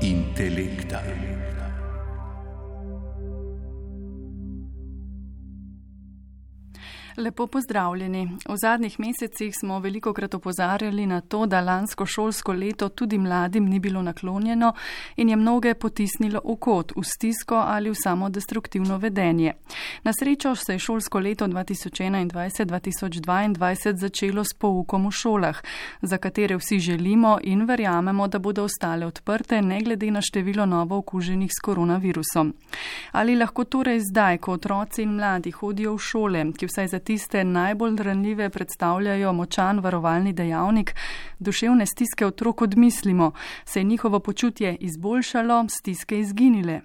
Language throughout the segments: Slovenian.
intelekta. Lepo pozdravljeni. V zadnjih mesecih smo veliko krat opozarjali na to, da lansko šolsko leto tudi mladim ni bilo naklonjeno in je mnoge potisnilo v kot, v stisko ali v samo destruktivno vedenje. Na srečo se je šolsko leto 2021-2022 začelo s poukom v šolah, za katere vsi želimo in verjamemo, da bodo ostale odprte, ne glede na število novo okuženih s koronavirusom. Ali lahko torej zdaj, ko otroci in mladi hodijo v šole, ki vsaj za tiste najbolj ranljive predstavljajo močan varovalni dejavnik, duševne stiske otrok odmislimo, se je njihovo počutje izboljšalo, stiske izginile.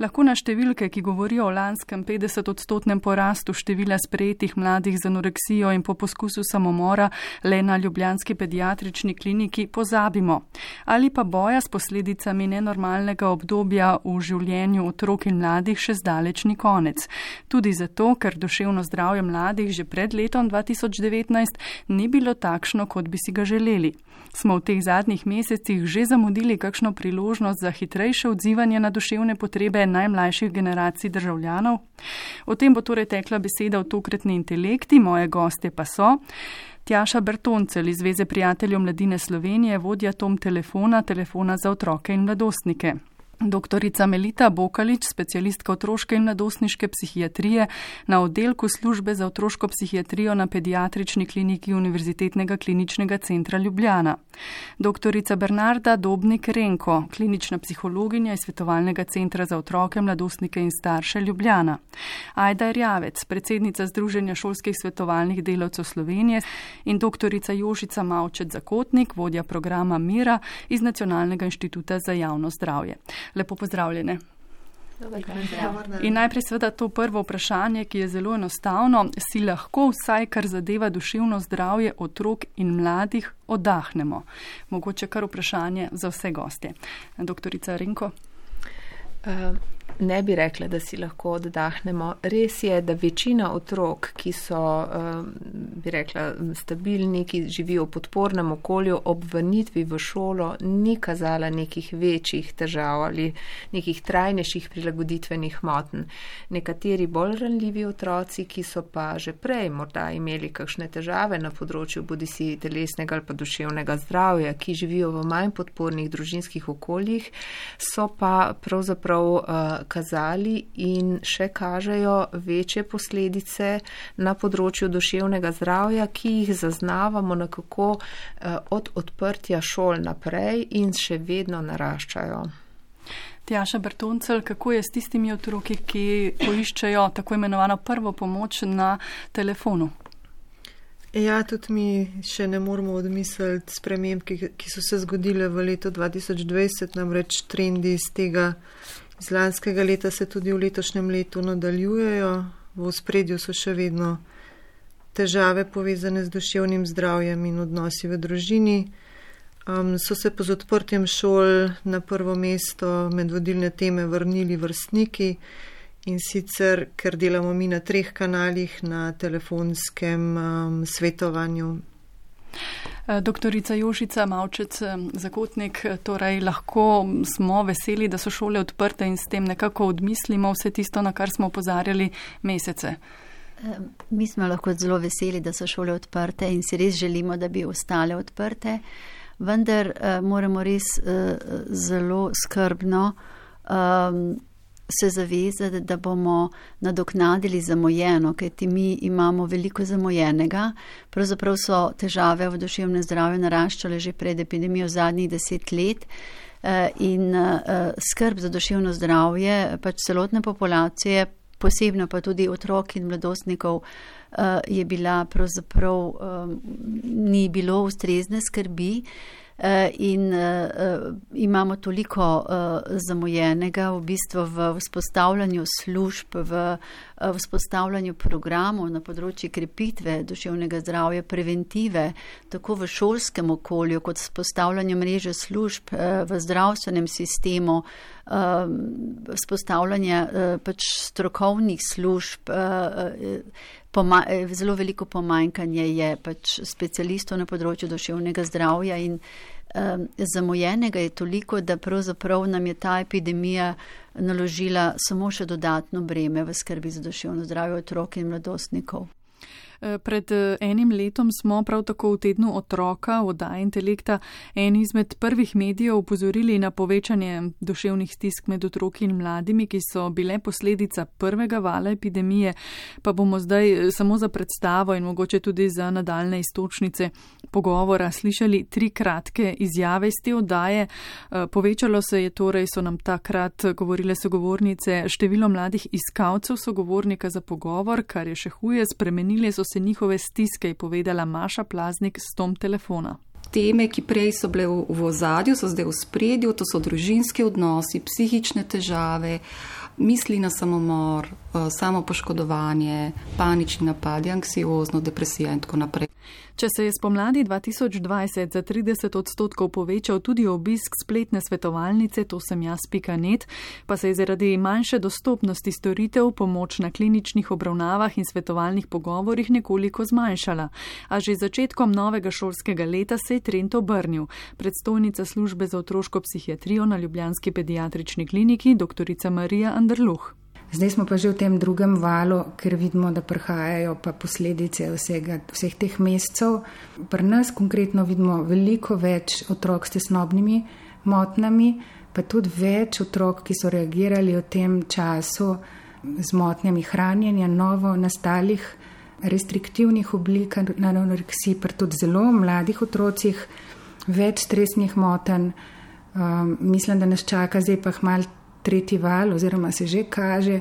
Lahko na številke, ki govorijo o lanskem 50-odstotnem porastu števila sprejetih mladih z anoreksijo in po poskusu samomora le na Ljubljanski pediatrični kliniki, pozabimo. Ali pa boja s posledicami nenormalnega obdobja v življenju otrok in mladih še zdaleč ni konec. Tudi zato, ker duševno zdravje mladih že pred letom 2019 ni bilo takšno, kot bi si ga želeli. Smo v teh zadnjih mesecih že zamudili kakšno priložnost za hitrejše odzivanje na duševne potrebe potrebe najmlajših generacij državljanov. O tem bo torej tekla beseda v tokratni intelekti, moje goste pa so. Tjaša Bertoncel iz Zveze prijateljev mladine Slovenije, vodja tom telefona, telefona za otroke in mladostnike. Doktorica Melita Bokalič, specialistka otroške in mladostniške psihiatrije na oddelku službe za otroško psihiatrijo na pediatrični kliniki Univerzitetnega kliničnega centra Ljubljana. Doktorica Bernarda Dobnik Renko, klinična psihologinja iz Svetovalnega centra za otroke, mladostnike in starše Ljubljana. Ajda Rjavec, predsednica Združenja šolskih svetovalnih delavcev Slovenije in doktorica Jožica Mavčet Zakotnik, vodja programa Mira iz Nacionalnega inštituta za javno zdravje. Lepo pozdravljene. In najprej seveda to prvo vprašanje, ki je zelo enostavno. Si lahko vsaj, kar zadeva duševno zdravje otrok in mladih, oddahnemo? Mogoče kar vprašanje za vse goste. Doktorica Rinko. Uh, ne bi rekla, da si lahko oddahnemo. Res je, da večina otrok, ki so, bi rekla, stabilni, ki živijo v podpornem okolju, ob vrnitvi v šolo ni kazala nekih večjih težav ali nekih trajnejših prilagoditvenih motenj. Nekateri bolj ranljivi otroci, ki so pa že prej morda imeli kakšne težave na področju bodi si telesnega ali pa duševnega zdravja, ki živijo v manj podpornih družinskih okoljih, so pa pravzaprav kazali in še kažejo večje posledice na področju duševnega zdravja, ki jih zaznavamo nekako eh, od odprtja šol naprej in še vedno naraščajo. Tjaša Bertoncel, kako je s tistimi otroki, ki poiščejo tako imenovano prvo pomoč na telefonu? Ja, tudi mi še ne moramo odmisliti sprememb, ki, ki so se zgodile v letu 2020, namreč trendi iz tega iz lanskega leta se tudi v letošnjem letu nadaljujejo. V spredju so še vedno težave povezane z duševnim zdravjem in odnosi v družini. Um, so se po odprtjem šol na prvo mesto med vodilne teme vrnili vrstniki in sicer, ker delamo mi na treh kanalih, na telefonskem um, svetovanju, doktorica Jošica Mavčec eh, Zakotnik, eh, torej lahko smo veseli, da so šole odprte in s tem nekako odmislimo vse tisto, na kar smo opozarjali mesece. Mi smo lahko zelo veseli, da so šole odprte in si res želimo, da bi ostale odprte, vendar moramo res zelo skrbno um, se zavezati, da bomo nadoknadili zamojeno, kajti mi imamo veliko zamojenega. Pravzaprav so težave v duševnem zdravju naraščale že pred epidemijo zadnjih deset let. Eh, in eh, skrb za duševno zdravje pač celotne populacije, posebno pa tudi otrok in mladostnikov, eh, je bila pravzaprav ni bilo ustrezne skrbi. Eh, in uh, imamo toliko zamujenega v bistvu v vzpostavljanju služb, v vzpostavljanju programov na področju krepitve duševnega zdravja, preventive, tako v šolskem okolju, kot vzpostavljanju mreže služb v zdravstvenem sistemu, vzpostavljanje pač strokovnih služb, poma, eh, zelo veliko pomanjkanje je pač specialistov na področju duševnega zdravja in um, zamujenega je toliko, da pravzaprav nam je ta epidemija naložila samo še dodatno breme v skrbi za duševno zdravje otrok in mladostnikov. Eh, pred eh, enim letom smo prav tako v tednu otroka, oddaja intelekta, en izmed prvih medijev upozorili na povečanje duševnih stisk med otroki in mladimi, ki so bile posledica prvega vala epidemije, pa bomo zdaj eh, samo za predstavo in mogoče tudi za nadaljne istočnice pogovora slišali tri kratke izjave iz te oddaje. Povečalo se je torej, so nam takrat govorile sogovornice, število mladih iskalcev sogovornika za pogovor, kar je še huje, spremenili so se njihove stiske, je povedala Maša Plaznik s tom telefona. Teme, ki prej so bile v ozadju, so zdaj v spredju, to so družinski odnosi, psihične težave, misli na samomor, eh, samo poškodovanje, panični napadi, anksiozno, depresija in tako naprej. Če se je spomladi 2020 za 30 odstotkov povečal tudi obisk spletne svetovalnice To sem jaz pika net, pa se je zaradi manjše dostopnosti storitev pomoč na kliničnih obravnavah in svetovalnih pogovorih nekoliko zmanjšala. A že začetkom novega šolskega leta se je trend obrnil. Predstojnica službe za otroško psihiatrijo na Ljubljanski pediatrični kliniki, dr. Marija Anderluh. Zdaj smo pa že v tem drugem valu, ker vidimo, da prihajajo posledice vsega, vseh teh mesecev. Pri nas konkretno vidimo veliko več otrok s tesnobnimi motnjami, pa tudi več otrok, ki so reagirali v tem času z motnjami hranjenja, novo nastalih restriktivnih oblik anoreksij, pa tudi zelo mladih otrocih, več stresnih motenj. Um, mislim, da nas čaka zdaj pa malo tretji val oziroma se že kaže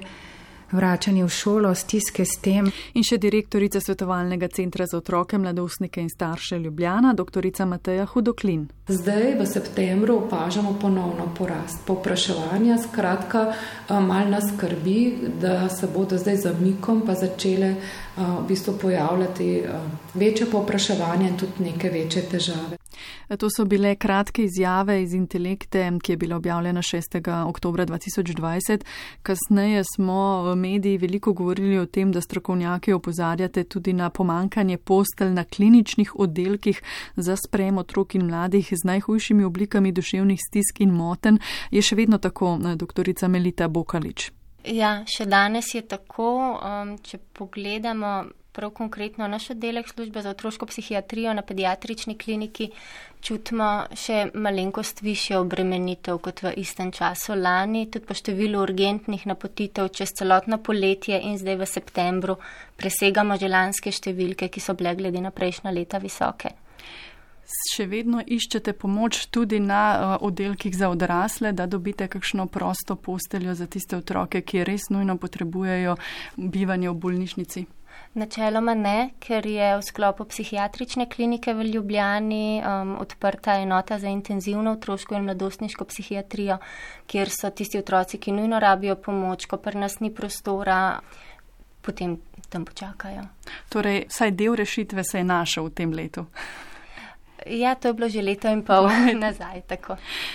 vračanje v šolo, stiske s tem. In še direktorica Svetovalnega centra za otroke, mladostnike in starše Ljubljana, doktorica Mateja Hudoklin. Zdaj v septembru opažamo ponovno porast popraševanja, skratka, mal nas skrbi, da se bodo zdaj zamikom pa začele v bistvu pojavljati večje popraševanje in tudi neke večje težave. To so bile kratke izjave iz Intelekte, ki je bila objavljena 6. oktober 2020. Kasneje smo v mediji veliko govorili o tem, da strokovnjaki opozarjate tudi na pomankanje postelj na kliničnih oddelkih za sprejem otrok in mladih z najhujšimi oblikami duševnih stisk in moten. Je še vedno tako, doktorica Melita Bokalič. Ja, še danes je tako. Um, če pogledamo prav konkretno naš oddelek službe za otroško psihiatrijo na pediatrični kliniki, čutimo še malenkost više obremenitev kot v istem času lani, tudi po številu urgentnih napotitev čez celotno poletje in zdaj v septembru presegamo želanske številke, ki so bile glede na prejšnja leta visoke. Še vedno iščete pomoč tudi na uh, oddelkih za odrasle, da dobite kakšno prosto posteljo za tiste otroke, ki res nujno potrebujejo bivanje v bolnišnici. Načeloma ne, ker je v sklopu psihiatrične klinike v Ljubljani um, odprta enota za intenzivno otroško in mladostniško psihiatrijo, kjer so tisti otroci, ki nujno rabijo pomoč, ko pri nas ni prostora, potem tam počakajo. Torej, saj del rešitve se je našel v tem letu. Ja, to je bilo že leto in pol nazaj.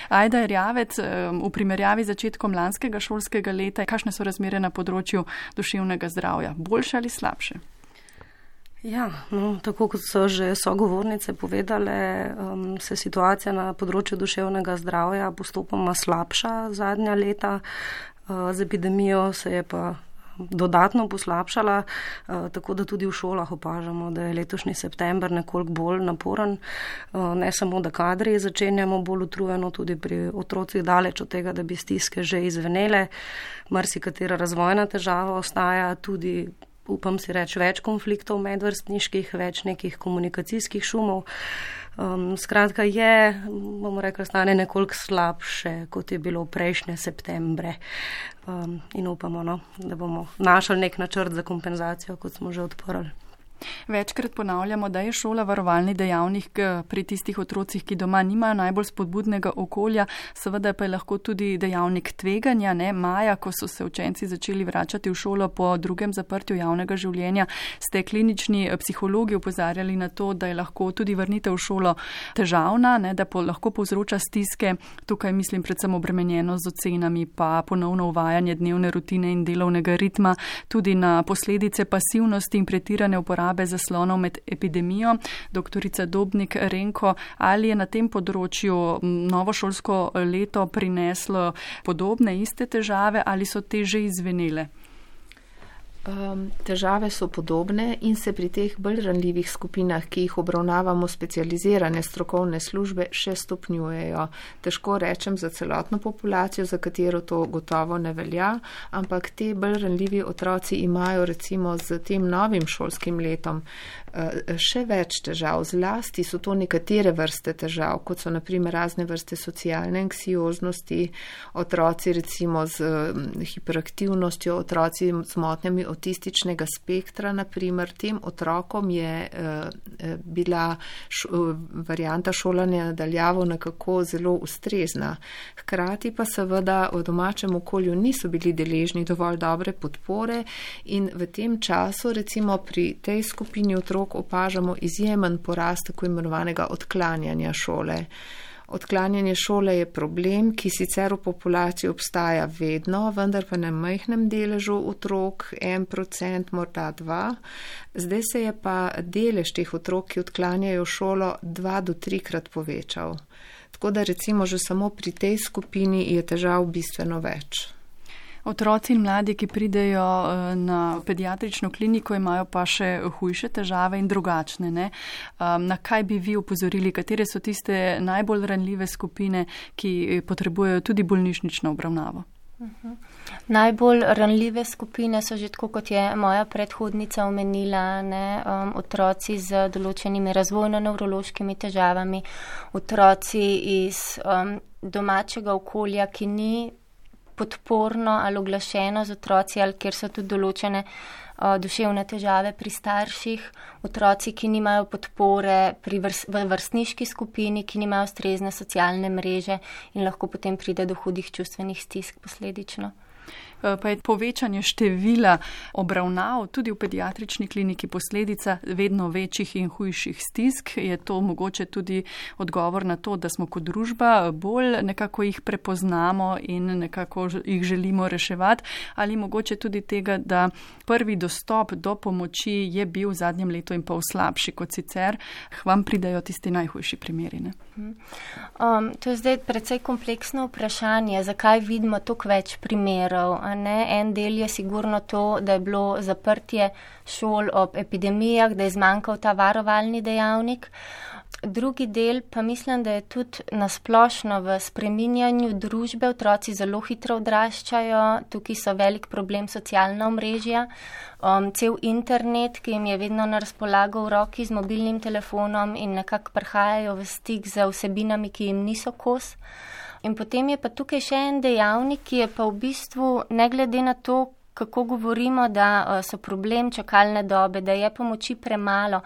Ajda je rjavec v primerjavi z začetkom lanskega šolskega leta. Kakšne so razmere na področju duševnega zdravja? Boljše ali slabše? Ja, no, tako kot so že sogovornice povedale, um, se situacija na področju duševnega zdravja postopoma slabša zadnja leta. Uh, z epidemijo se je pa dodatno poslabšala, eh, tako da tudi v šolah opažamo, da je letošnji september nekoliko bolj naporen. Eh, ne samo, da kadri začenjamo bolj utrujeno, tudi pri otrocih daleč od tega, da bi stiske že izvenele, marsikatera razvojna težava ostaja, tudi upam si reči več konfliktov medvrstniških, več nekih komunikacijskih šumov. Um, skratka, je, bomo rekli, stane nekoliko slabše, kot je bilo prejšnje septembre. Um, in upamo, no, da bomo našli nek načrt za kompenzacijo, kot smo že odprli. Večkrat ponavljamo, da je šola varovalni dejavnik pri tistih otrocih, ki doma nimajo najbolj spodbudnega okolja, seveda pa je lahko tudi dejavnik tveganja. Ne? Maja, ko so se učenci začeli vračati v šolo po drugem zaprtju javnega življenja, ste klinični eh, psihologi upozarjali na to, da je lahko tudi vrnitev v šolo težavna, ne? da po, lahko povzroča stiske. Tukaj mislim predvsem obremenjeno z ocenami, pa ponovno uvajanje dnevne rutine in delovnega ritma, tudi na posledice pasivnosti in pretirane uporabe zaslonov med epidemijo. Doktorica Dobnik Renko, ali je na tem področju novo šolsko leto prineslo podobne iste težave ali so te že izvenele? Um, težave so podobne in se pri teh bolj ranljivih skupinah, ki jih obravnavamo specializirane strokovne službe, še stopnjujejo. Težko rečem za celotno populacijo, za katero to gotovo ne velja, ampak te bolj ranljivi otroci imajo recimo z tem novim šolskim letom uh, še več težav. Zlasti so to nekatere vrste težav, kot so naprimer razne vrste socialne anksioznosti, otroci recimo z um, hiperaktivnostjo, otroci z motnjami autističnega spektra, naprimer, tem otrokom je uh, bila š, uh, varianta šolanja nadaljavo nekako zelo ustrezna. Hkrati pa seveda v domačem okolju niso bili deležni dovolj dobre podpore in v tem času recimo pri tej skupini otrok opažamo izjemen porast tako imenovanega odklanjanja šole. Odklanjanje šole je problem, ki sicer v populaciji obstaja vedno, vendar pa na majhnem deležu otrok, en procent, morda dva. Zdaj se je pa delež teh otrok, ki odklanjajo šolo, dva do trikrat povečal. Tako da recimo že samo pri tej skupini je težav bistveno več. Otroci in mladi, ki pridejo eh, na pediatrično kliniko, imajo pa še hujše težave in drugačne. Ne? Um, na kaj bi vi upozorili, katere so tiste najbolj ranljive skupine, ki potrebujejo tudi bolnišnično obravnavo? Mhm. Najbolj ranljive skupine so že tako, kot je moja predhodnica omenila, ne, um, otroci z določenimi razvojno-nevrološkimi težavami, otroci iz um, domačega okolja, ki ni podporno ali oglašeno z otroci, ali kjer so tudi določene uh, duševne težave pri starših, otroci, ki nimajo podpore vrst, v vrstniški skupini, ki nimajo ustrezne socialne mreže in lahko potem pride do hudih čustvenih stisk posledično. Eh, pa je povečanje števila obravnav tudi v pediatrični kliniki posledica vedno večjih in hujših stisk. Je to mogoče tudi odgovor na to, da smo kot družba bolj nekako jih prepoznamo in nekako jih želimo reševati ali mogoče tudi tega, da prvi dostop do pomoči je bil v zadnjem letu in pol slabši kot sicer, vam pridajo tisti najhujši primeri. Mhm. Um, to je zdaj precej kompleksno vprašanje, zakaj vidimo toliko več primerov? En del je sigurno to, da je bilo zaprtje šol ob epidemijah, da je zmanjkal ta varovalni dejavnik. Drugi del pa mislim, da je tudi nasplošno v spreminjanju družbe. Otroci zelo hitro odraščajo, tukaj so velik problem socialna omrežja. Um, cel internet, ki jim je vedno na razpolago v roki z mobilnim telefonom in nekako prihajajo v stik z vsebinami, ki jim niso kos. In potem je pa tukaj še en dejavnik, ki je pa v bistvu, ne glede na to, kako govorimo, da eh, so problem čakalne dobe, da je pomoči premalo,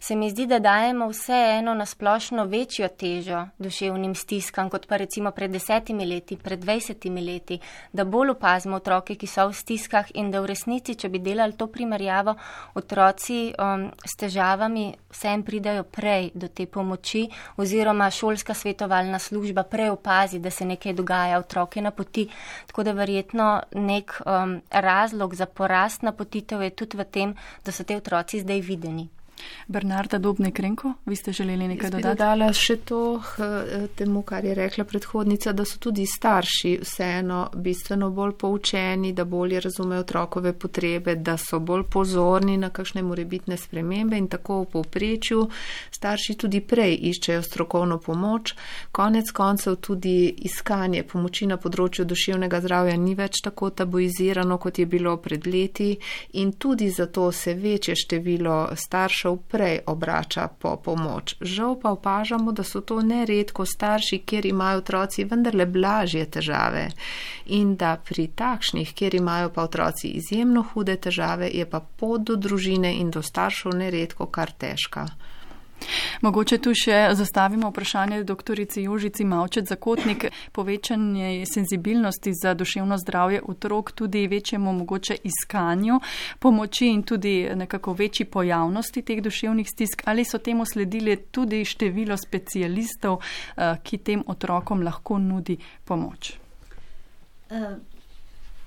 se mi zdi, da dajemo vseeno na splošno večjo težo duševnim stiskam, kot pa recimo pred desetimi leti, pred dvajsetimi leti, da bolj opazimo otroke, ki so v stiskah in da v resnici, če bi delali to primerjavo, otroci um, s težavami vsem pridajo prej do te pomoči oziroma šolska svetovalna služba prej opazi, da se nekaj dogaja, otroke na poti. Tako da verjetno nek um, razlog za porast napotitev je tudi v tem, da so te otroci zdaj videni. Bernarda Dobne Krenko, vi ste želeli nekaj dodati? Dodala še to temu, kar je rekla predhodnica, da so tudi starši vseeno bistveno bolj poučeni, da bolje razumejo otrokove potrebe, da so bolj pozorni na kakšne morebitne spremembe in tako v povprečju starši tudi prej iščejo strokovno pomoč. Konec koncev tudi iskanje pomoči na področju duševnega zdravja ni več tako tabuizirano, kot je bilo pred leti in tudi zato se večje število staršev prej obrača po pomoč. Žal pa opažamo, da so to neredko starši, kjer imajo otroci vendarle blažje težave in da pri takšnih, kjer imajo pa otroci izjemno hude težave, je pa pot do družine in do staršev neredko kar težka. Mogoče tu še zastavimo vprašanje doktorici Jožici Mavčet Zakotnik. Povečanje senzibilnosti za duševno zdravje otrok tudi večjemu mogoče iskanju pomoči in tudi nekako večji pojavnosti teh duševnih stisk. Ali so temu sledili tudi število specialistov, eh, ki tem otrokom lahko nudi pomoč? Uh,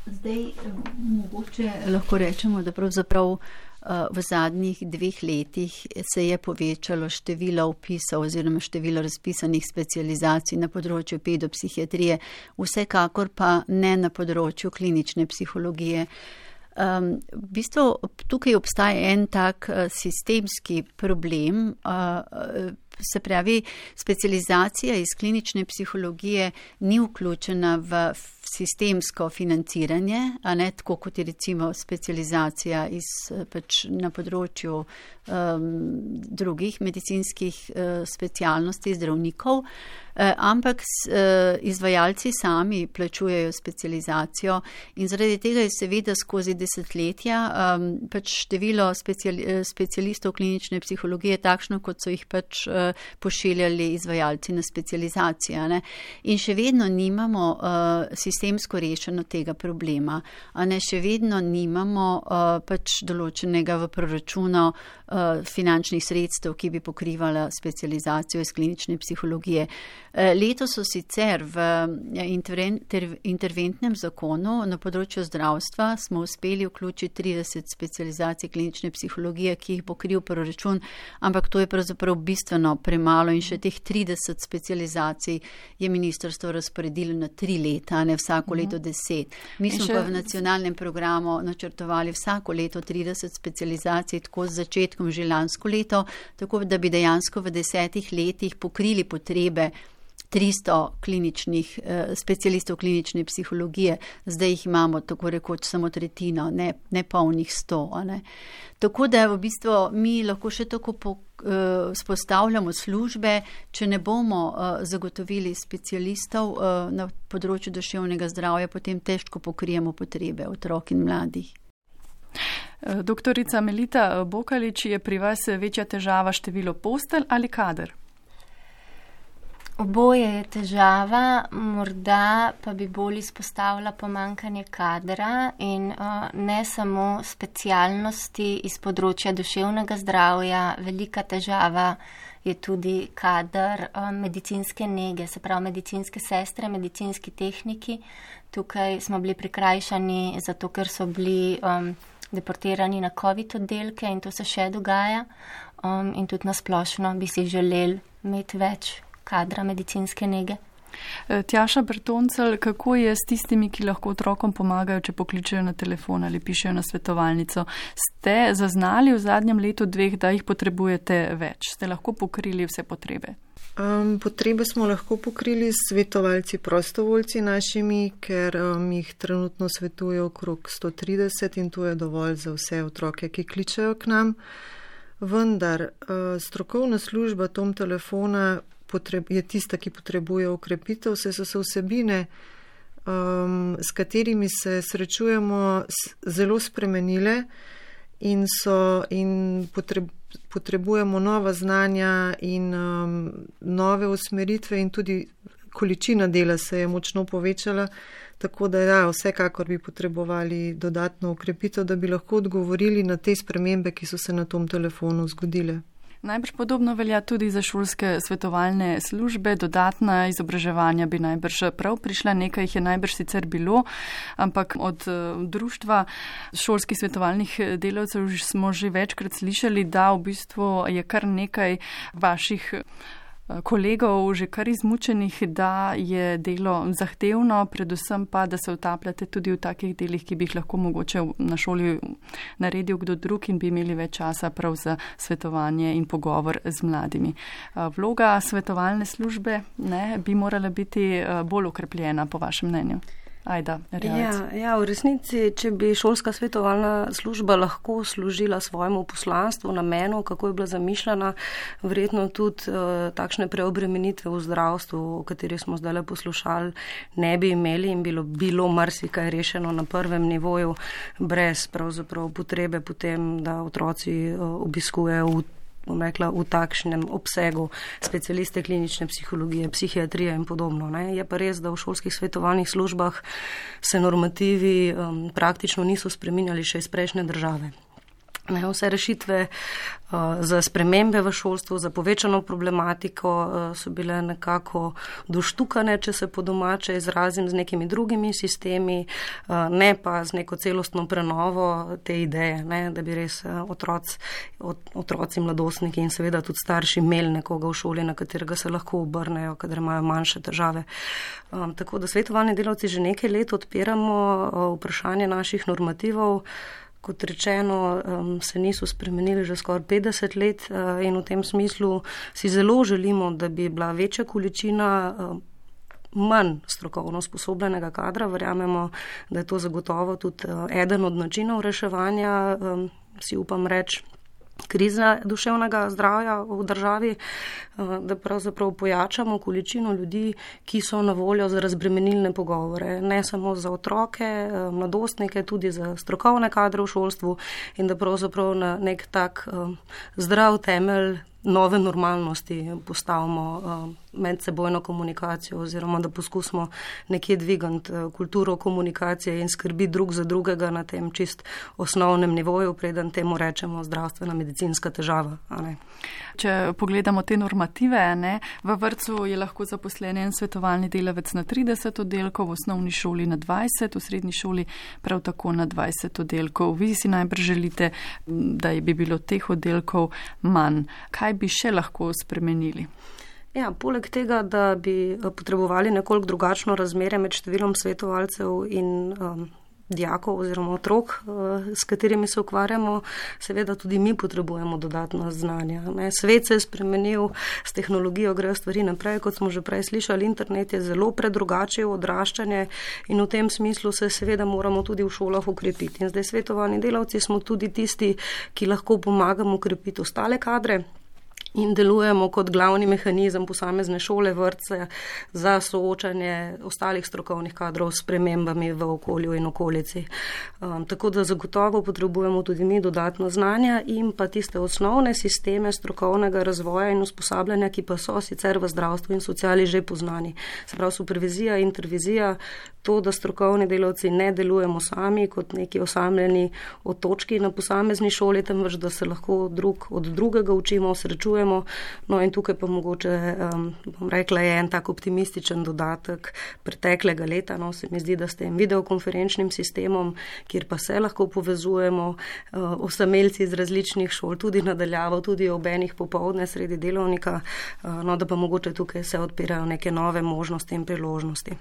zdaj, mogoče lahko rečemo, da pravzaprav. Eh, v zadnjih dveh letih se je povečalo število upisov oziroma število razpisanih specializacij na področju pedopsihiatrije, vsekakor pa ne na področju klinične psihologije. Um, v bistvu tukaj obstaja en tak uh, sistemski problem, uh, se pravi, specializacija iz klinične psihologije ni vključena v sistemsko financiranje, a ne tako kot je recimo specializacija iz, pač na področju um, drugih medicinskih uh, specialnosti zdravnikov, uh, ampak s, uh, izvajalci sami plačujejo specializacijo in zaradi tega je seveda skozi desetletja um, pač število speciali, specialistov klinične psihologije takšno, kot so jih pač uh, pošiljali izvajalci na specializacijo. Ne? In še vedno nimamo uh, sistemsko rešeno tega problema. A ne še vedno nimamo uh, pač določenega v proračunu uh, finančnih sredstev, ki bi pokrivala specializacijo iz klinične psihologije. Uh, leto so sicer v interventnem zakonu na področju zdravstva smo uspeli vključiti 30 specializacij klinične psihologije, ki jih pokril proračun, ampak to je pravzaprav bistveno premalo in še teh 30 specializacij je ministrstvo razporedilo na tri leta, ne vsako mhm. leto deset. Mi smo še... pa v nacionalnem programu načrtovali vsako leto 30 specializacij, tako z začetkom že lansko leto, tako da bi dejansko v desetih letih pokrili potrebe 300 kliničnih, eh, specialistov klinične psihologije, zdaj jih imamo tako rekoč samo tretjino, ne, ne polnih 100. Ne. Tako da v bistvu mi lahko še tako po, eh, spostavljamo službe, če ne bomo eh, zagotovili specialistov eh, na področju duševnega zdravja, potem težko pokrijemo potrebe otrok in mladih. Eh, doktorica Melita Bokalič, je pri vas večja težava število postelj ali kader? Oboje je težava, morda pa bi bolj izpostavila pomankanje kadra in uh, ne samo specialnosti iz področja duševnega zdravja. Velika težava je tudi kader uh, medicinske nege, se pravi medicinske sestre, medicinski tehniki. Tukaj smo bili prikrajšani zato, ker so bili um, deportirani na COVID oddelke in to se še dogaja. Um, in tudi nasplošno bi si želeli imeti več kadra medicinske nege. E, Tjaša Bertoncel, kako je s tistimi, ki lahko otrokom pomagajo, če pokličejo na telefon ali pišejo na svetovalnico? Ste zaznali v zadnjem letu dveh, da jih potrebujete več? Ste lahko pokrili vse potrebe? Um, potrebe smo lahko pokrili s svetovalci prostovoljci našimi, ker um, jih trenutno svetujejo okrog 130 in to je dovolj za vse otroke, ki kličejo k nam. Vendar uh, strokovna služba tom telefona potreb, je tista, ki potrebuje ukrepitev, vse so se vsebine, um, s katerimi se srečujemo, zelo spremenile in, so, in potreb, potrebujemo nova znanja in um, nove usmeritve in tudi količina dela se je močno povečala. Tako da, ja, vsekakor bi potrebovali dodatno ukrepitev, da bi lahko odgovorili na te spremembe, ki so se na tom telefonu zgodile. Najbrž podobno velja tudi za šolske svetovalne službe. Dodatna izobraževanja bi najbrž prav prišla, nekaj jih je najbrž sicer bilo, ampak od eh, društva šolskih svetovalnih delavcev smo že večkrat slišali, da v bistvu je kar nekaj vaših kolegov že kar izmučenih, da je delo zahtevno, predvsem pa, da se utapljate tudi v takih delih, ki bi jih lahko mogoče na šoli naredil kdo drug in bi imeli več časa prav za svetovanje in pogovor z mladimi. Vloga svetovalne službe ne, bi morala biti bolj ukrepljena, po vašem mnenju. Ajda, ja, ja, v resnici, če bi šolska svetovalna služba lahko služila svojemu poslanstvu, namenu, kako je bila zamišljena, verjetno tudi uh, takšne preobremenitve v zdravstvu, o kateri smo zdaj poslušali, ne bi imeli in bilo, bilo marsikaj rešeno na prvem nivoju, brez pravzaprav potrebe potem, da otroci uh, obiskujejo v bom rekla, v takšnem obsegu specialiste klinične psihologije, psihiatrije in podobno. Ne. Je pa res, da v šolskih svetovalnih službah se normativi um, praktično niso spreminjali še iz prejšnje države. Ne, vse rešitve uh, za spremembe v šolstvu, za povečano problematiko uh, so bile nekako doštukane, če se po domače izrazim, z nekimi drugimi sistemi, uh, ne pa z neko celostno prenovo te ideje, ne, da bi res otroci, ot, otroci, mladostniki in seveda tudi starši imeli nekoga v šoli, na katerega se lahko obrnejo, kadar imajo manjše države. Um, tako da svetovalni delavci že nekaj let odpiramo uh, vprašanje naših normativov kot rečeno, um, se niso spremenili že skoraj 50 let uh, in v tem smislu si zelo želimo, da bi bila večja količina. Uh, manj strokovno sposobljenega kadra, verjamemo, da je to zagotovo tudi uh, eden od načinov reševanja, si upam reči, krize duševnega zdravja v državi, eh, da pravzaprav pojačamo količino ljudi, ki so na voljo za razbremenilne pogovore, ne samo za otroke, eh, mladostnike, tudi za strokovne kadre v šolstvu in da pravzaprav na nek tak eh, zdrav temelj nove normalnosti postavimo medsebojno komunikacijo oziroma da poskusimo nekje dvigant eh, kulturo komunikacije in skrbi drug za drugega na tem čist osnovnem nivoju, preden temu rečemo zdravstvena medicinska težava. Če pogledamo te normative, ne, v vrtu je lahko zaposlen en svetovalni delavec na 30 oddelkov, v osnovni šoli na 20, v srednji šoli prav tako na 20 oddelkov. Vi si najbrž želite, da bi bilo teh oddelkov manj. Kaj bi še lahko spremenili? Ja, poleg tega, da bi eh, potrebovali nekoliko drugačno razmerje med številom svetovalcev in um, dijakov oziroma otrok, uh, s katerimi se ukvarjamo, seveda tudi mi potrebujemo dodatna znanja. Ne. Svet se je spremenil, s tehnologijo grejo stvari naprej, kot smo že prej slišali, internet je zelo predrugačil odraščanje in v tem smislu se seveda moramo tudi v šolah ukrepiti. In zdaj svetovani delavci smo tudi tisti, ki lahko pomagamo ukrepiti ostale kadre in delujemo kot glavni mehanizem posamezne šole, vrtce za soočanje ostalih strokovnih kadrov s premembami v okolju in okolici. Um, tako da zagotovo potrebujemo tudi mi dodatno znanja in pa tiste osnovne sisteme strokovnega razvoja in usposabljanja, ki pa so sicer v zdravstvu in sociali že poznani. Se pravi, supervizija, intervizija, to, da strokovni delavci ne delujemo sami kot neki osamljeni otočki na posamezni šoli, temveč da se lahko drug od drugega učimo, srečujemo pričakujemo. No in tukaj pa mogoče, um, bom rekla, je en tak optimističen dodatek preteklega leta. No, se mi zdi, da s tem videokonferenčnim sistemom, kjer pa se lahko povezujemo uh, osamelci iz različnih šol, tudi nadaljavo, tudi ob enih popovdne sredi delovnika, uh, no, da pa mogoče tukaj se odpirajo neke nove možnosti in priložnosti.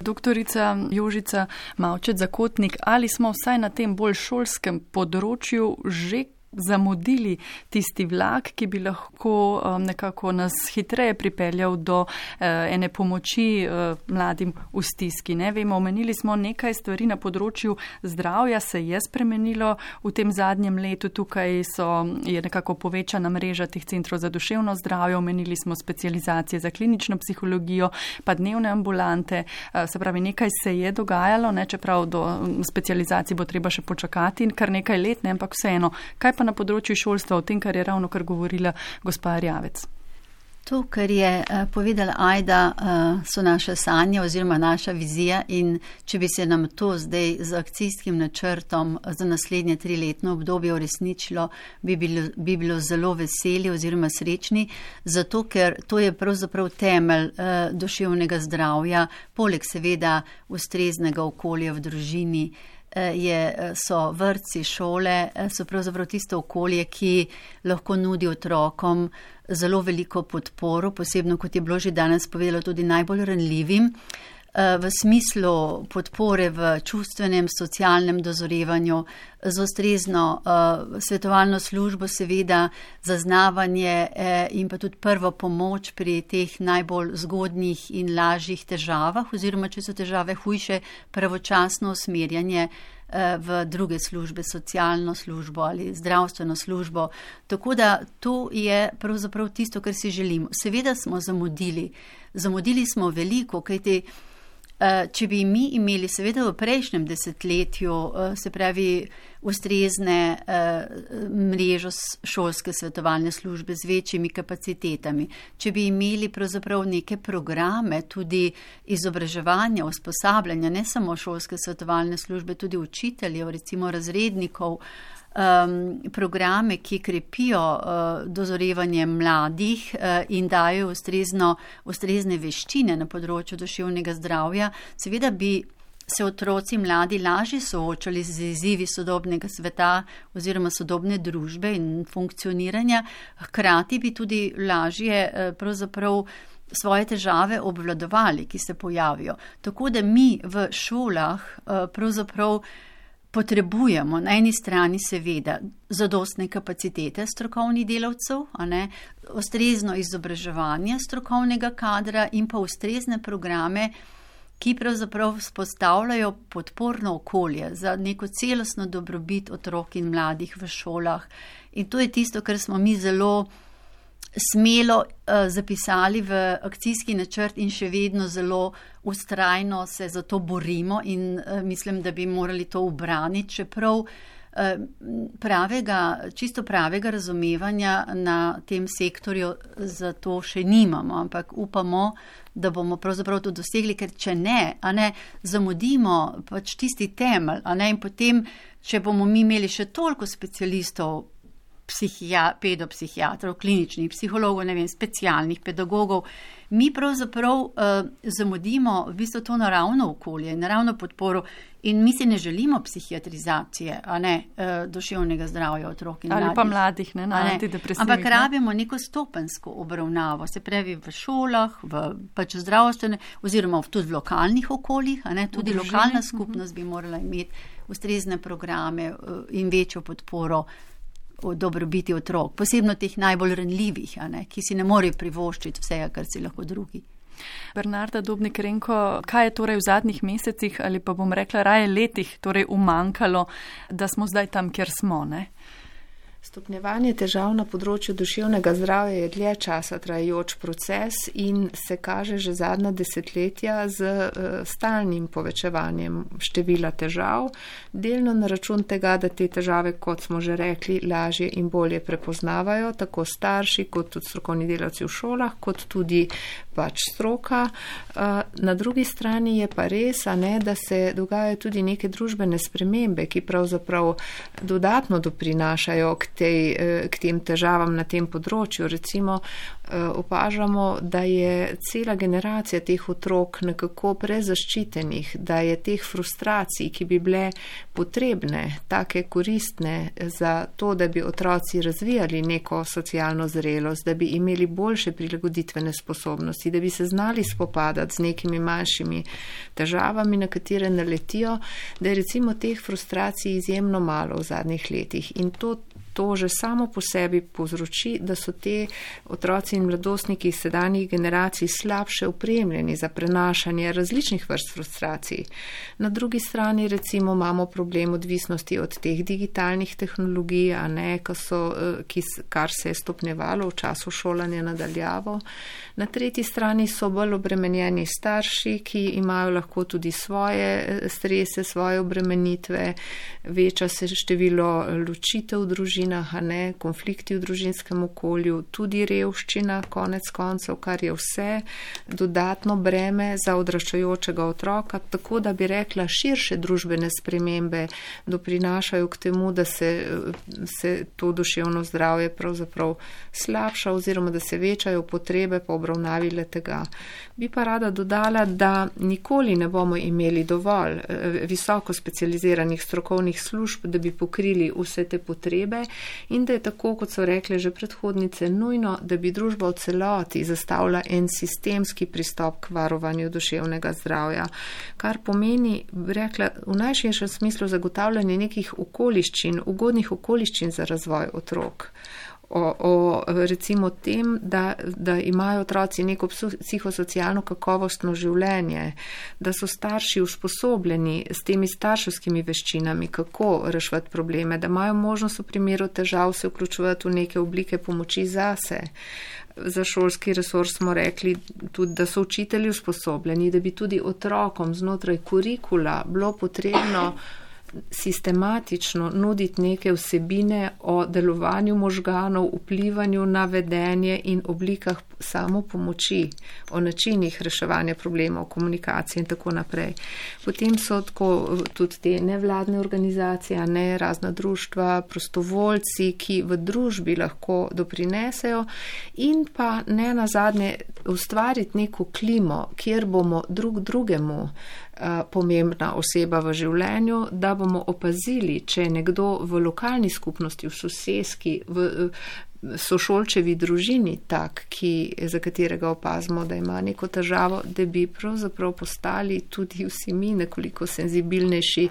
Doktorica Jožica Mavčet Zakotnik, ali smo vsaj na tem bolj šolskem področju že zamudili tisti vlak, ki bi lahko um, nekako nas hitreje pripeljal do uh, ene pomoči uh, mladim v stiski. Ne vemo, omenili smo nekaj stvari na področju zdravja, se je spremenilo v tem zadnjem letu. Tukaj so, je nekako povečana mreža teh centrov za duševno zdravje, omenili smo specializacije za klinično psihologijo, pa dnevne ambulante. Uh, se pravi, nekaj se je dogajalo, ne, čeprav do specializacij bo treba še počakati in kar nekaj let, ne, ampak vseeno. Kaj pa na področju šolstva, o tem, kar je ravno kar govorila gospa Rjavec? To, kar je uh, povedala Ajda, uh, so naše sanje oziroma naša vizija in če bi se nam to zdaj z akcijskim načrtom za naslednje triletno obdobje uresničilo, bi bilo, bi bilo zelo veseli oziroma srečni, zato ker to je pravzaprav temelj uh, duševnega zdravja, poleg seveda ustreznega okolja v družini. Eh, je, eh, so vrtci, šole, eh, so pravzaprav tisto okolje, ki lahko nudi otrokom zelo veliko podporo, posebno, kot je bilo že danes povedalo, tudi najbolj ranljivim. V smislu podpore v čustvenem, socialnem dozorevanju, z ustrezno uh, svetovalno službo, seveda zaznavanje eh, in pa tudi prvo pomoč pri teh najbolj zgodnjih in lažjih težavah, oziroma če so težave hujše, pravočasno usmerjanje eh, v druge službe, socialno službo ali zdravstveno službo. Tako da to je pravzaprav tisto, kar si želimo. Seveda smo zamudili, zamudili smo veliko, kajti. Eh, če bi mi imeli, seveda v prejšnjem desetletju, eh, se pravi, ustrezne eh, mrežo šolske svetovalne službe z večjimi kapacitetami, če bi imeli pravzaprav neke programe tudi izobraževanja, usposabljanja, ne samo šolske svetovalne službe, tudi učiteljev, recimo razrednikov, um, programe, ki krepijo uh, dozorevanje mladih uh, in dajo ustrezno, ustrezne veščine na področju duševnega zdravja, seveda bi se otroci mladi lažje soočali z izzivi sodobnega sveta oziroma sodobne družbe in funkcioniranja, hkrati bi tudi lažje uh, pravzaprav svoje težave obvladovali, ki se pojavijo. Tako da mi v šolah pravzaprav potrebujemo na eni strani seveda zadostne kapacitete strokovnih delavcev, ustrezno izobraževanje strokovnega kadra in pa ustrezne programe, ki pravzaprav spostavljajo podporno okolje za neko celostno dobrobit otrok in mladih v šolah. In to je tisto, kar smo mi zelo smelo uh, zapisali v akcijski načrt in še vedno zelo ustrajno se za to borimo in uh, mislim, da bi morali to ubraniti, čeprav uh, pravega, čisto pravega razumevanja na tem sektorju za to še nimamo, ampak upamo, da bomo pravzaprav to dosegli, ker če ne, a ne, zamudimo pač tisti temelj, a ne, in potem, če bomo mi imeli še toliko specialistov, pedopsihiatrov, kliničnih psihologov, ne vem, specialnih pedagogov. Mi pravzaprav uh, zamudimo v bistvu to naravno okolje, naravno podporo in mi si ne želimo psihiatrizacije, a ne uh, duševnega zdravja otrok in ali mladih. pa mladih, ne, na antidepresivih. Ampak rabimo neko stopensko obravnavo, se pravi v šolah, v pač zdravstvene oziroma tudi v lokalnih okoljih, a ne tudi lokalna mhm. skupnost bi morala imeti ustrezne programe uh, in večjo podporo o dobrobiti otrok, posebno teh najbolj renljivih, ne, ki si ne morejo privoščiti vsega, kar si lahko drugi. Bernarda Dobnik Renko, kaj je torej v zadnjih mesecih ali pa bom rekla raje letih torej umankalo, da smo zdaj tam, kjer smo? Ne? Stopnjevanje težav na področju duševnega zdravja je dlje časa trajajoč proces in se kaže že zadnja desetletja z uh, stalnim povečevanjem števila težav, delno na račun tega, da te težave, kot smo že rekli, lažje in bolje prepoznavajo tako starši kot tudi strokovni delavci v šolah, kot tudi pač stroka. Uh, na drugi strani je pa res, ne, da se dogajajo tudi neke družbene spremembe, ki pravzaprav dodatno doprinašajo k tej, eh, k tem težavam na tem področju. Recimo eh, opažamo, da je cela generacija teh otrok nekako prezaščitenih, da je teh frustracij, ki bi bile potrebne, take koristne za to, da bi otroci razvijali neko socialno zrelost, da bi imeli boljše prilagoditvene sposobnosti, da bi se znali spopadati z nekimi manjšimi težavami, na katere naletijo, da je recimo teh frustracij izjemno malo v zadnjih letih. In to to že samo po sebi povzroči, da so te otroci in mladostniki sedanjih generacij slabše upremljeni za prenašanje različnih vrst frustracij. Na drugi strani recimo imamo problem odvisnosti od teh digitalnih tehnologij, a ne, so, eh, ki, kar se je stopnjevalo v času šolanja nadaljavo. Na tretji strani so bolj obremenjeni starši, ki imajo lahko tudi svoje eh, strese, svoje obremenitve, veča se število ločitev družin družinah, ne, konflikti v družinskem okolju, tudi revščina, konec koncev, kar je vse dodatno breme za odraščajočega otroka, tako da bi rekla, širše družbene spremembe doprinašajo k temu, da se, se to duševno zdravje pravzaprav slabša oziroma da se večajo potrebe po obravnavi le tega. Bi pa rada dodala, da nikoli ne bomo imeli dovolj eh, visoko specializiranih strokovnih služb, da bi pokrili vse te potrebe in da je tako, kot so rekle že predhodnice, nujno, da bi družba v celoti zastavila en sistemski pristop k varovanju duševnega zdravja, kar pomeni, rekla, v najširšem smislu zagotavljanje nekih okoliščin, ugodnih okoliščin za razvoj otrok o, o recimo tem, da, da imajo otroci neko psihosocialno kakovostno življenje, da so starši usposobljeni s temi starševskimi veščinami, kako rešvati probleme, da imajo možnost v primeru težav se vključevati v neke oblike pomoči zase. Za šolski resurs smo rekli tudi, da so učitelji usposobljeni, da bi tudi otrokom znotraj kurikula bilo potrebno sistematično nuditi neke vsebine o delovanju možganov, vplivanju na vedenje in oblikah samo pomoči, o načinih reševanja problemov, komunikacije in tako naprej. Potem so tako tudi te nevladne organizacije, ne razna društva, prostovoljci, ki v družbi lahko doprinesejo in pa ne nazadnje ustvariti neko klimo, kjer bomo drug drugemu Eh, pomembna oseba v življenju, da bomo opazili, če je nekdo v lokalni skupnosti, v soseski, v sošolčevi družini tak, ki, za katerega opazimo, da ima neko težavo, da bi pravzaprav postali tudi vsi mi nekoliko senzibilnejši,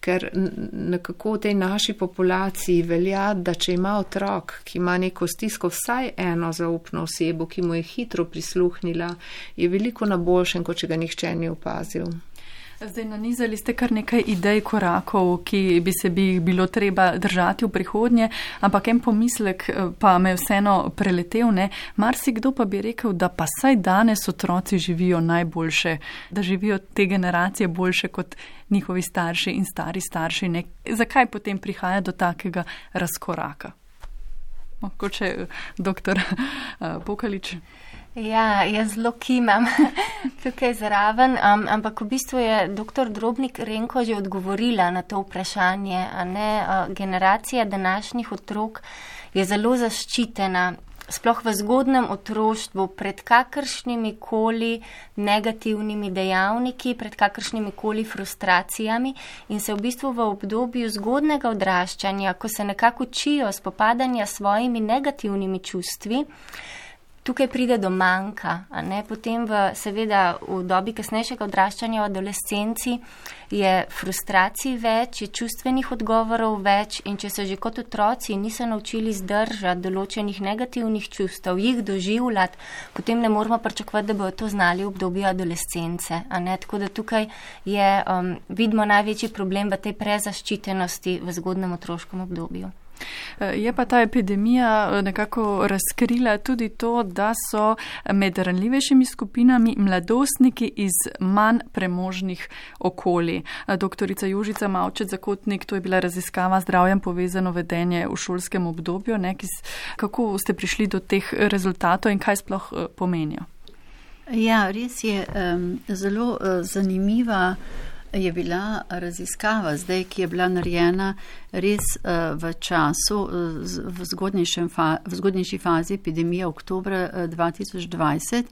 ker nekako v tej naši populaciji velja, da če ima otrok, ki ima neko stisko, vsaj eno zaupno osebo, ki mu je hitro prisluhnila, je veliko na boljšem, kot če ga nihče ni opazil. Zdaj nanizali ste kar nekaj idej, korakov, ki bi se bi jih bilo treba držati v prihodnje, ampak en pomislek eh, pa me vseeno preletel, ne. Marsikdo pa bi rekel, da pa saj danes otroci živijo najboljše, da živijo te generacije boljše kot njihovi starši in stari starši. Ne. Zakaj potem prihaja do takega razkoraka? Mogoče eh, doktor eh, Pokalič. Ja, jaz zelo kimam tukaj zraven, um, ampak v bistvu je dr. Drobnik Renko že odgovorila na to vprašanje. Uh, generacija današnjih otrok je zelo zaščitena, sploh v zgodnem otroštvu, pred kakršnimi koli negativnimi dejavniki, pred kakršnimi koli frustracijami in se v bistvu v obdobju zgodnega odraščanja, ko se nekako učijo spopadanja s svojimi negativnimi čustvi, tukaj pride do manjka. Potem, v, seveda, v dobi kasnejšega odraščanja, v adolescenci, je frustracij več, je čustvenih odgovorov več in če se že kot otroci niso naučili zdržati določenih negativnih čustev, jih doživljati, potem ne moramo pričakovati, da bodo to znali v obdobju adolescence. Tako da tukaj je, um, vidimo največji problem v tej prezaščitenosti v zgodnem otroškem obdobju. Je pa ta epidemija eh, nekako razkrila tudi to, da so med ranljivejšimi skupinami mladostniki iz manj premožnih okolij. Eh, doktorica Južica Mavčet Zakotnik, to je bila raziskava zdravjem povezano vedenje v šolskem obdobju. Ne, kako ste prišli do teh rezultatov in kaj sploh eh, pomenijo? Ja, res je um, zelo uh, zanimiva je bila raziskava, zdaj, ki je bila narejena res uh, v času, uh, v, fa v zgodnejši fazi epidemije oktobra uh, 2020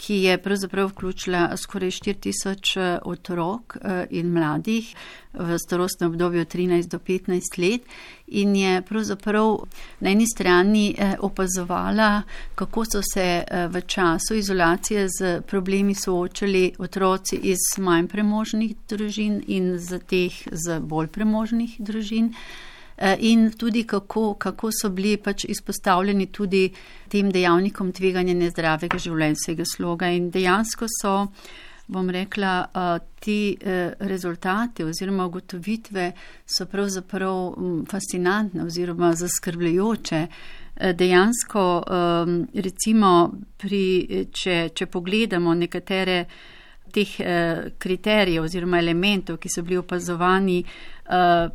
ki je pravzaprav vključila skoraj 4000 eh, otrok eh, in mladih v starostnem obdobju 13 do 15 let in je pravzaprav na eni strani eh, opazovala, kako so se v času izolacije z problemi soočali otroci iz manj premožnih družin in z teh z bolj premožnih družin. Eh, in tudi kako, kako so bili pač izpostavljeni tudi tem dejavnikom tveganja nezdravega življenjskega sloga. In dejansko so, bom rekla, eh, ti eh, rezultati oziroma ugotovitve so pravzaprav mm, fascinantne oziroma zaskrbljujoče. Dejansko, recimo, pri, če, če pogledamo nekatere teh kriterijev oziroma elementov, ki so bili opazovani,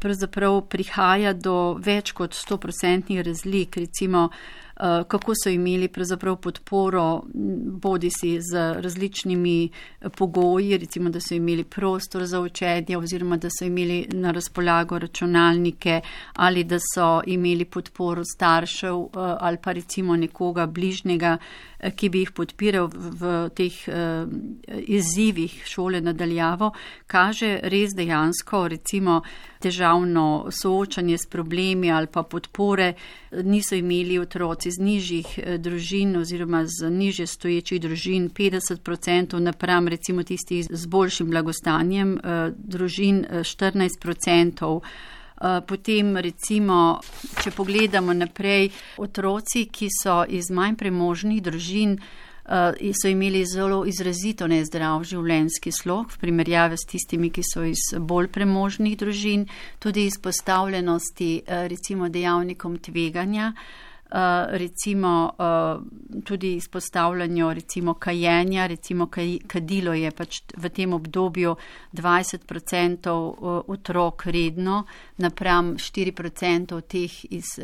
pravzaprav prihaja do več kot 100% razlik, recimo Eh, kako so imeli pravzaprav podporo bodi si z različnimi eh, pogoji, recimo, da so imeli prostor za učenje oziroma da so imeli na razpolago računalnike ali da so imeli podporo staršev eh, ali pa recimo nekoga bližnjega, ki bi jih podpiral v teh izzivih šole nadaljavo, kaže res dejansko recimo težavno soočanje s problemi ali pa podpore, niso imeli otroci z nižjih eh, družin oziroma z nižje stoječih družin 50% napram recimo tistih z boljšim blagostanjem eh, družin 14%. Eh, potem recimo, če pogledamo naprej, otroci, ki so iz manj premožnih družin, so imeli zelo izrazito nezdrav življenjski slog v primerjavi s tistimi, ki so iz bolj premožnih družin, tudi izpostavljenosti uh, recimo dejavnikom tveganja. Uh, recimo uh, tudi izpostavljanju recimo kajenja, recimo kadilo je pač v tem obdobju 20% otrok redno, napram 4% teh iz,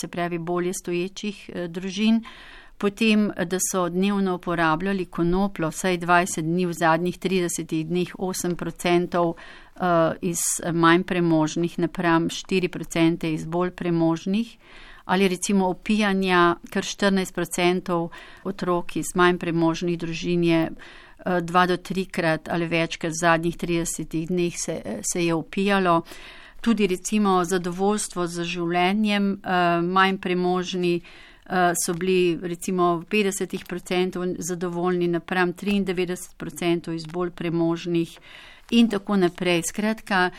se pravi, bolje stoječih družin. Uh, potem, da so dnevno uporabljali konoplo, vsaj 20 dni v zadnjih 30 dneh, 8% eh, iz manj premožnih, napram 4% iz bolj premožnih. Ali recimo opijanja, kar 14% otrok iz manj premožnih družin je eh, dva do trikrat ali večkrat v zadnjih 30 dneh se, se je opijalo. Tudi recimo zadovoljstvo z življenjem, eh, manj premožni, so bili recimo v 50% zadovoljni, napram 93% iz bolj premožnih in tako naprej. Skratka,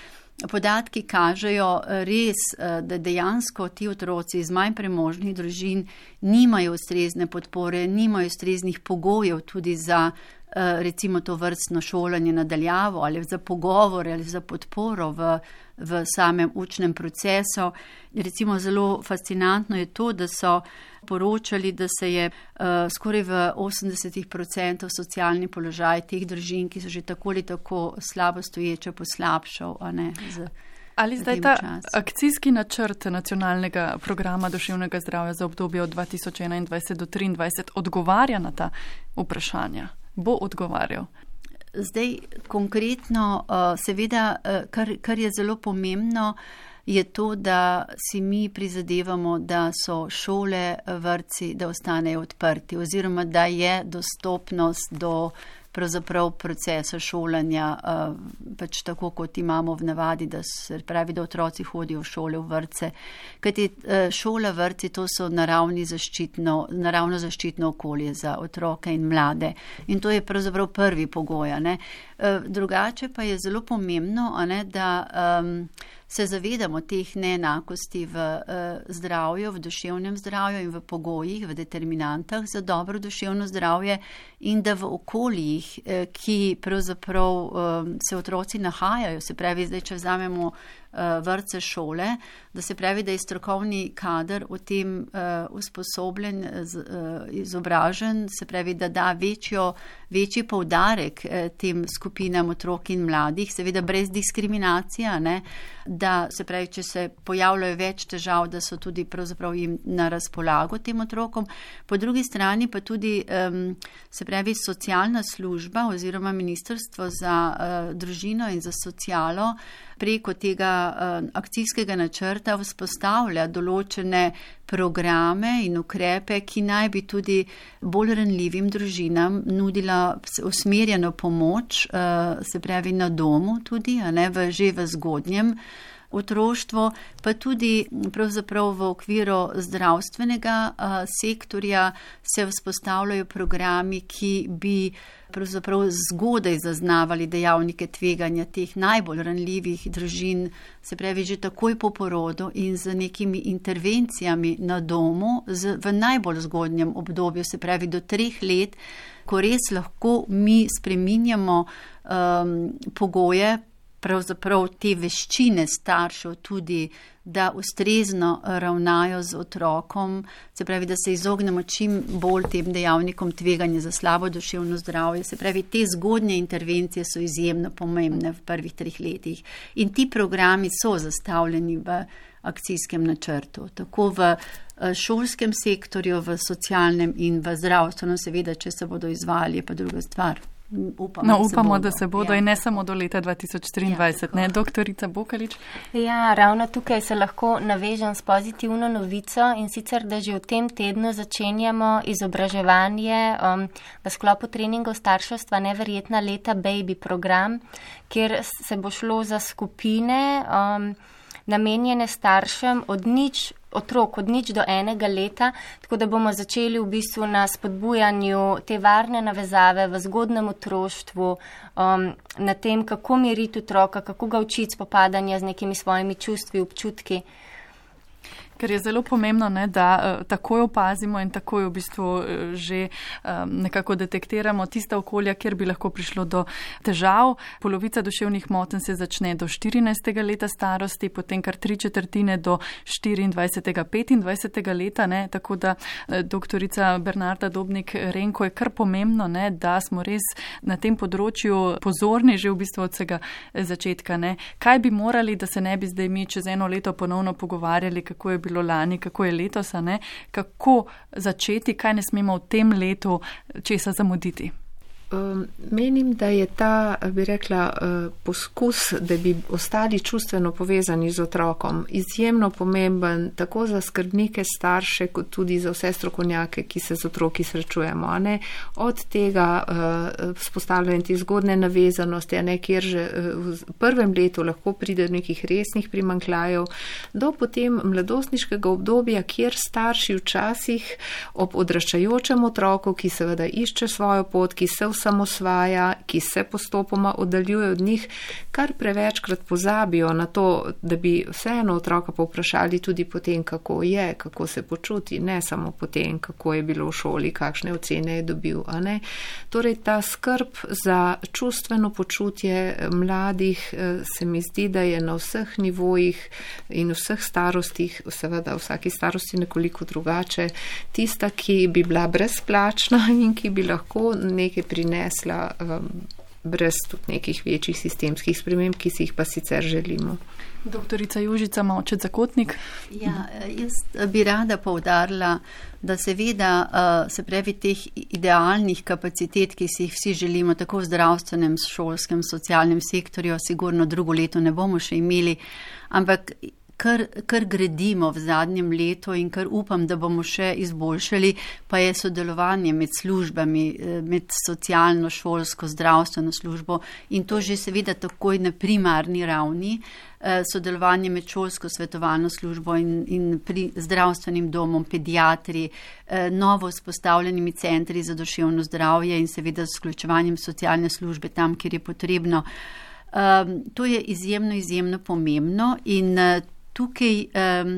podatki kažejo eh, res, uh, da dejansko ti otroci iz manj premožnih družin nimajo ustrezne podpore, nimajo ustreznih pogojev tudi za recimo to vrstno šolanje nadaljavo ali za pogovore ali za podporo v, v samem učnem procesu. Recimo zelo fascinantno je to, da so poročali, da se je uh, skoraj v 80% socialni položaj teh družin, ki so že tako ali tako slabo stoječe, poslabšal. Ali zdaj ta čas. akcijski načrt nacionalnega programa duševnega zdravja za obdobje od 2021 do 2023 odgovarja na ta vprašanja? Bo odgovarjal? Zdaj, konkretno, uh, seveda, uh, kar, kar je zelo pomembno, je to, da si mi prizadevamo, da so šole, vrci, da ostanejo odprti oziroma da je dostopnost do pravzaprav procesa šolanja uh, pač tako, kot imamo v navadi, da se pravi, da otroci hodijo v šole, v vrce. Kajti uh, šola, vrci, to so zaščitno, naravno zaščitno okolje za otroke in mlade. In to je pravzaprav prvi pogoj. Uh, drugače pa je zelo pomembno, ne, da. Um, se zavedamo teh neenakosti v uh, zdravju, v duševnem zdravju in v pogojih, v determinantah za dobro duševno zdravje in da v okoljih, uh, ki pravzaprav uh, se otroci nahajajo, se pravi, zdaj, če vzamemo uh, vrtce šole, da se pravi, da je strokovni kader v tem uh, usposobljen, uh, izobražen, se pravi, da da večjo, večji poudarek uh, tem skupinam otrok in mladih, seveda brez diskriminacije, ne, da se pravi, če se pojavljajo več težav, da so tudi pravzaprav jim na razpolago tem otrokom. Po drugi strani pa tudi, se pravi, socialna služba oziroma ministrstvo za družino in za socialo preko tega uh, akcijskega načrta vzpostavlja določene programe in ukrepe, ki naj bi tudi bolj ranljivim družinam nudila usmerjeno pomoč, uh, se pravi na domu tudi, a ne v že v zgodnjem otroštvo, pa tudi pravzaprav v okviru zdravstvenega sektorja se vzpostavljajo programi, ki bi pravzaprav zgodaj zaznavali dejavnike tveganja teh najbolj ranljivih družin, se pravi že takoj po porodu in z nekimi intervencijami na domu z, v najbolj zgodnjem obdobju, se pravi do treh let, ko res lahko mi spreminjamo um, pogoje, pravzaprav te veščine staršev tudi, da ustrezno ravnajo z otrokom, se pravi, da se izognemo čim bolj tem dejavnikom tveganja za slabo duševno zdravje. Se pravi, te zgodnje intervencije so izjemno pomembne v prvih treh letih in ti programi so zastavljeni v akcijskem načrtu, tako v eh, šolskem sektorju, v socialnem in v zdravstvenem, seveda, če se bodo izvali, je pa druga stvar. Upamo, no, upamo se da se bodo ja. in ne samo do leta 2023, ja, ne, doktorica Bokalič. Ja, ravno tukaj se lahko navežem s pozitivno novico in sicer, da že v tem tednu začenjamo izobraževanje um, v sklopu treningov starševstva Neverjetna leta Baby program, kjer se bo šlo za skupine um, namenjene staršem od nič otrok od nič do enega leta, tako da bomo začeli v bistvu na spodbujanju te varne navezave v zgodnem otroštvu, um, na tem, kako miriti otroka, kako ga učiti spopadanja z nekimi svojimi čustvi, občutki. Ker je zelo pomembno, ne, da uh, takoj opazimo in takoj v bistvu uh, že um, nekako detektiramo tista okolja, kjer bi lahko prišlo do težav. Polovica duševnih motenj se začne do 14. leta starosti, potem kar tri četrtine do 24. 25. leta. Ne, tako da uh, doktorica Bernarda Dobnik Renko je kar pomembno, ne, da smo res na tem področju pozorni že v bistvu od vsega začetka. Ne. Kaj bi morali, da se ne bi zdaj mi čez eno leto ponovno pogovarjali, kako je bilo bilo lani, kako je letos, kako začeti, kaj ne smemo v tem letu česa zamuditi. Um, menim, da je ta, bi rekla, uh, poskus, da bi ostali čustveno povezani z otrokom, izjemno pomemben tako za skrbnike, starše, kot tudi za vse strokovnjake, ki se z otroki srečujemo. Od tega spostavljanja te zgodne navezanosti, ne, kjer že uh, v prvem letu lahko pride do nekih resnih primankljajev, do potem mladostniškega obdobja, kjer starši včasih ob odraščajočem otroku, ki seveda išče svojo pot, ki se v samosvaja, ki se postopoma oddaljuje od njih, kar prevečkrat pozabijo na to, da bi vseeno otroka povprašali tudi potem, kako je, kako se počuti, ne samo potem, kako je bilo v šoli, kakšne ocene je dobil. Torej, ta skrb za čustveno počutje mladih eh, se mi zdi, da je na vseh nivojih in vseh starostih, seveda vsaki starosti nekoliko drugače, tista, ki bi bila brezplačna in ki bi lahko nekaj prinesla prinesla um, brez tudi nekih večjih sistemskih sprememb, ki si jih pa sicer želimo. Doktorica Južica Močet Zakotnik. Ja, jaz bi rada povdarila, da seveda uh, se pravi teh idealnih kapacitet, ki si jih vsi želimo, tako v zdravstvenem, šolskem, socialnem sektorju, sigurno drugo leto ne bomo še imeli, ampak kar, kar gradimo v zadnjem letu in kar upam, da bomo še izboljšali, pa je sodelovanje med službami, eh, med socialno, šolsko, zdravstveno službo in to že seveda takoj na primarni ravni. Eh, sodelovanje med šolsko svetovalno službo in, in pri zdravstvenim domom, pediatri, eh, novo vzpostavljenimi centri za duševno zdravje in seveda z vključevanjem socialne službe tam, kjer je potrebno. Um, to je izjemno, izjemno pomembno in uh, tukaj um,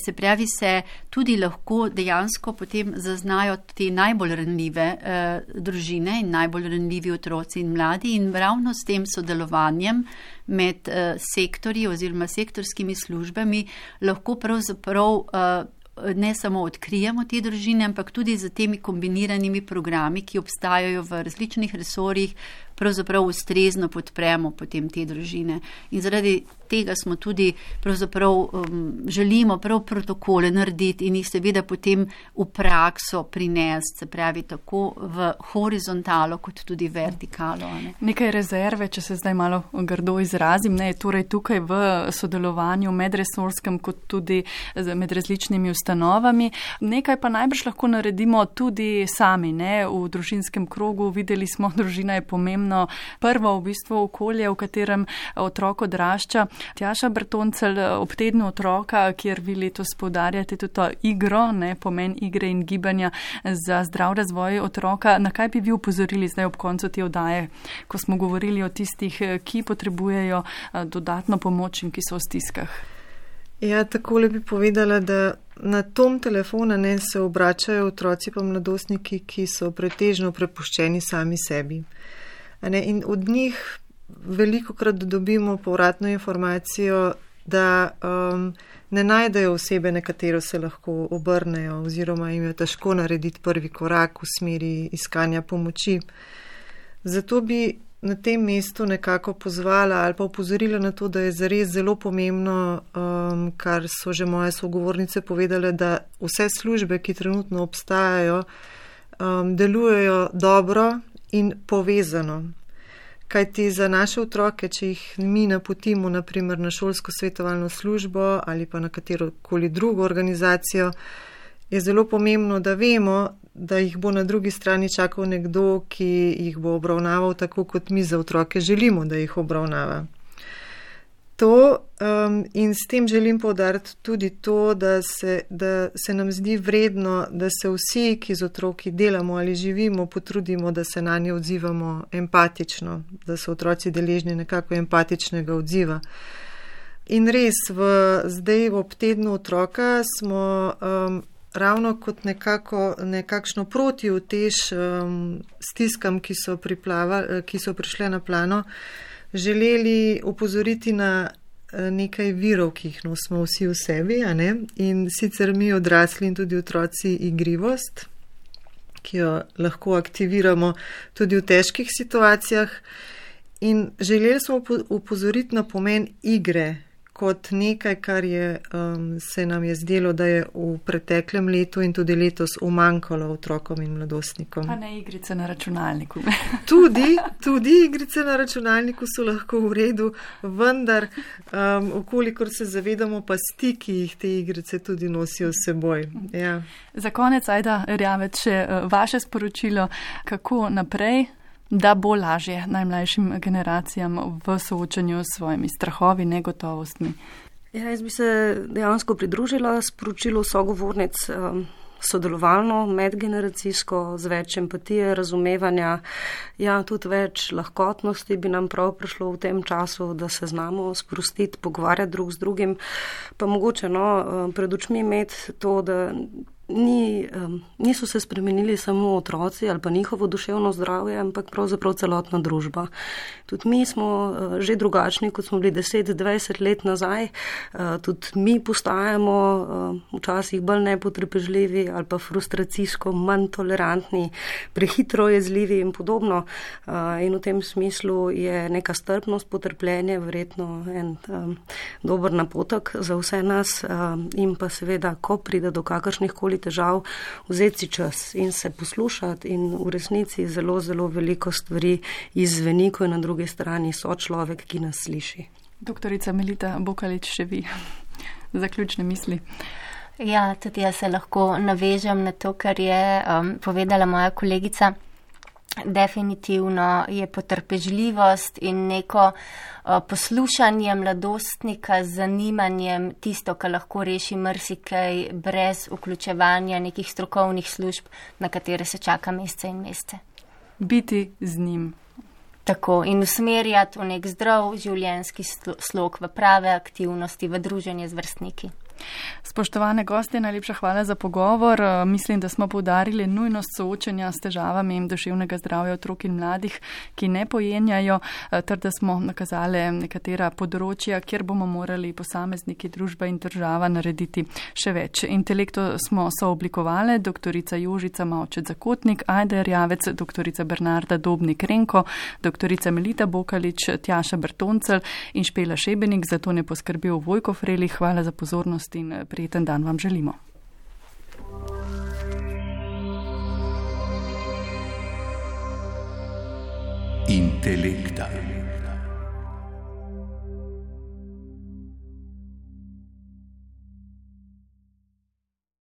se pravi, se tudi lahko dejansko potem zaznajo te najbolj ranljive uh, družine in najbolj ranljivi otroci in mladi in ravno s tem sodelovanjem med uh, sektorji oziroma sektorskimi službami lahko pravzaprav uh, ne samo odkrijemo te družine, ampak tudi z temi kombiniranimi programi, ki obstajajo v različnih resorjih, pravzaprav ustrezno podpremo potem te družine. In zaradi tega smo tudi pravzaprav um, želimo prav protokole narediti in jih seveda potem v prakso prinesti, se pravi tako v horizontalo kot tudi vertikalo. Ne. Nekaj rezerve, če se zdaj malo grdo izrazim, ne, torej tukaj v sodelovanju medresorskem kot tudi med različnimi ustanovami. Nekaj pa najbrž lahko naredimo tudi sami, ne, v družinskem krogu. Videli smo, družina je pomembno prvo v bistvu okolje, v katerem otrok odrašča. Tjaša Brtoncel ob tednu otroka, kjer vi letos podarjate tudi to igro, ne, pomen igre in gibanja za zdrav razvoj otroka. Na kaj bi vi upozorili zdaj ob koncu te odaje, ko smo govorili o tistih, ki potrebujejo eh, dodatno pomoč in ki so v stiskah? Ja, takole bi povedala, da na tom telefonu ne se obračajo otroci pa mladostniki, ki so pretežno prepuščeni sami sebi. Ne, in od njih veliko krat dobimo povratno informacijo, da um, ne najdejo osebe, na katero se lahko obrnejo, oziroma jim je težko narediti prvi korak v smeri iskanja pomoči. Zato bi na tem mestu nekako pozvala ali pa upozorila na to, da je zares zelo pomembno, um, kar so že moje sogovornice povedale, da vse službe, ki trenutno obstajajo, um, delujejo dobro in povezano. Kaj ti za naše otroke, če jih mi napotimo naprimer na šolsko svetovalno službo ali pa na katero koli drugo organizacijo, je zelo pomembno, da vemo, da jih bo na drugi strani čakal nekdo, ki jih bo obravnaval tako, kot mi za otroke želimo, da jih obravnava. To um, in s tem želim povdariti tudi to, da se, da se nam zdi vredno, da se vsi, ki z otroki delamo ali živimo, potrudimo, da se na nje odzivamo empatično, da so otroci deležni nekako empatičnega odziva. In res, v, zdaj ob tednu otroka smo um, ravno kot nekako, nekakšno protivtež um, stiskam, ki so, ki so prišle na plano, želeli upozoriti na eh, nekaj virov, ki jih nosimo vsi v sebi, in sicer mi odrasli in tudi otroci igrivost, ki jo lahko aktiviramo tudi v težkih situacijah. In želeli smo upozoriti na pomen igre, kot nekaj, kar je, um, se nam je zdelo, da je v preteklem letu in tudi letos umankalo otrokom in mladostnikom. Pa ne igrice na računalniku. tudi, tudi igrice na računalniku so lahko v redu, vendar, um, okolikor se zavedamo, pa stiki jih te igrice tudi nosijo s seboj. Ja. Za konec, ajda, rjavec, še uh, vaše sporočilo, kako naprej da bo lažje najmlajšim generacijam v soočanju s svojimi strahovi, negotovostmi. Ja, jaz bi se dejansko pridružila sporočilu sogovornic um, sodelovalno, medgeneracijsko, z več empatije, razumevanja, ja, tudi več lahkotnosti bi nam prav prišlo v tem času, da se znamo sprostiti, pogovarjati drug z drugim, pa mogoče no, um, pred očmi imeti to, da ni, um, niso se spremenili samo otroci ali pa njihovo duševno zdravje, ampak pravzaprav celotna družba. Tudi mi smo uh, že drugačni, kot smo bili 10-20 let nazaj. Uh, tudi mi postajamo uh, včasih bolj nepotrpežljivi ali pa frustracijsko manj tolerantni, prehitro jezljivi in podobno. Uh, in v tem smislu je neka strpnost, potrpljenje verjetno en um, dober napotek za vse nas um, in pa seveda, ko pride do kakršnih koli težav, vzeti čas in se poslušati in v resnici zelo, zelo veliko stvari izveni, ko je na drugi strani so človek, ki nas sliši. Doktorica Melita Bokalič, še vi, zaključne misli. Ja, tudi jaz se lahko navežem na to, kar je um, povedala moja kolegica. Definitivno je potrpežljivost in neko uh, poslušanje mladostnika z zanimanjem tisto, kar lahko reši mrsikaj brez vključevanja nekih strokovnih služb, na katere se čaka mesece in mesece. Biti z njim. Tako in usmerjati v nek zdrav življenjski slog, v prave aktivnosti, v druženje z vrstniki. Spoštovane goste, najlepša hvala za pogovor. Eh, mislim, da smo povdarili nujnost soočanja s težavami duševnega zdravja otrok in mladih, ki ne pojenjajo, eh, ter da smo nakazali nekatera področja, kjer bomo morali posamezniki, družba in država narediti še več. Intelekto smo sooblikovali doktorica Jožica Mavčet Zakotnik, Ajda Rjavec, doktorica Bernarda Dobnik Renko, doktorica Melita Bokalič, Tjaša Bertoncel in Špela Šebenik, zato ne poskrbil Vojko Freli. Hvala za pozornost pozornost in eh, prijeten dan vam želimo. Intelekta.